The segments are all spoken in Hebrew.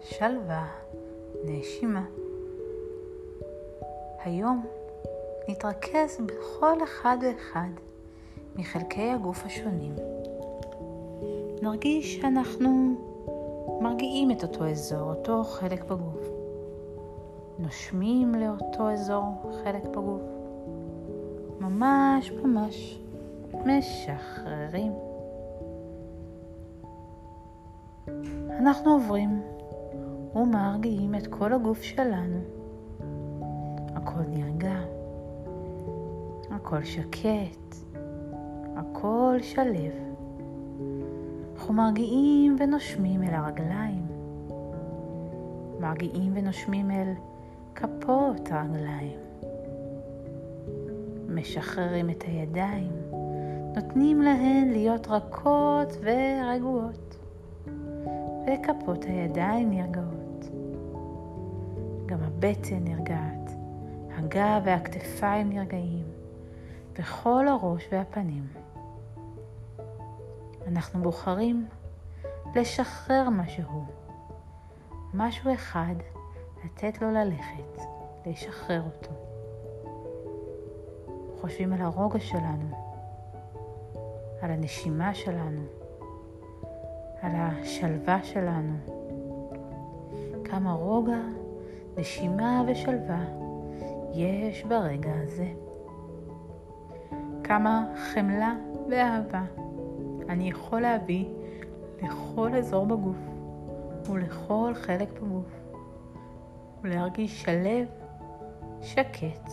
שלווה, נשימה. היום נתרכז בכל אחד ואחד מחלקי הגוף השונים. נרגיש שאנחנו מרגיעים את אותו אזור, אותו חלק בגוף. נושמים לאותו אזור, חלק בגוף. ממש ממש משחררים. אנחנו עוברים ומרגיעים את כל הגוף שלנו. הכל נרגע, הכל שקט, הכל שלב. אנחנו מרגיעים ונושמים אל הרגליים, מרגיעים ונושמים אל כפות הרגליים. משחררים את הידיים, נותנים להן להיות רכות ורגועות. וכפות הידיים נרגעות. גם הבטן נרגעת, הגב והכתפיים נרגעים, וכל הראש והפנים. אנחנו בוחרים לשחרר משהו, משהו אחד, לתת לו ללכת, לשחרר אותו. חושבים על הרוגע שלנו, על הנשימה שלנו, על השלווה שלנו. כמה רוגע, נשימה ושלווה יש ברגע הזה. כמה חמלה ואהבה אני יכול להביא לכל אזור בגוף ולכל חלק בגוף, ולהרגיש שלב, שקט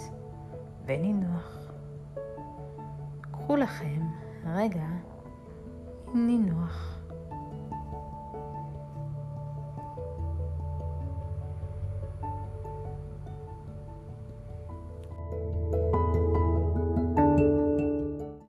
ונינוח. קחו לכם רגע נינוח.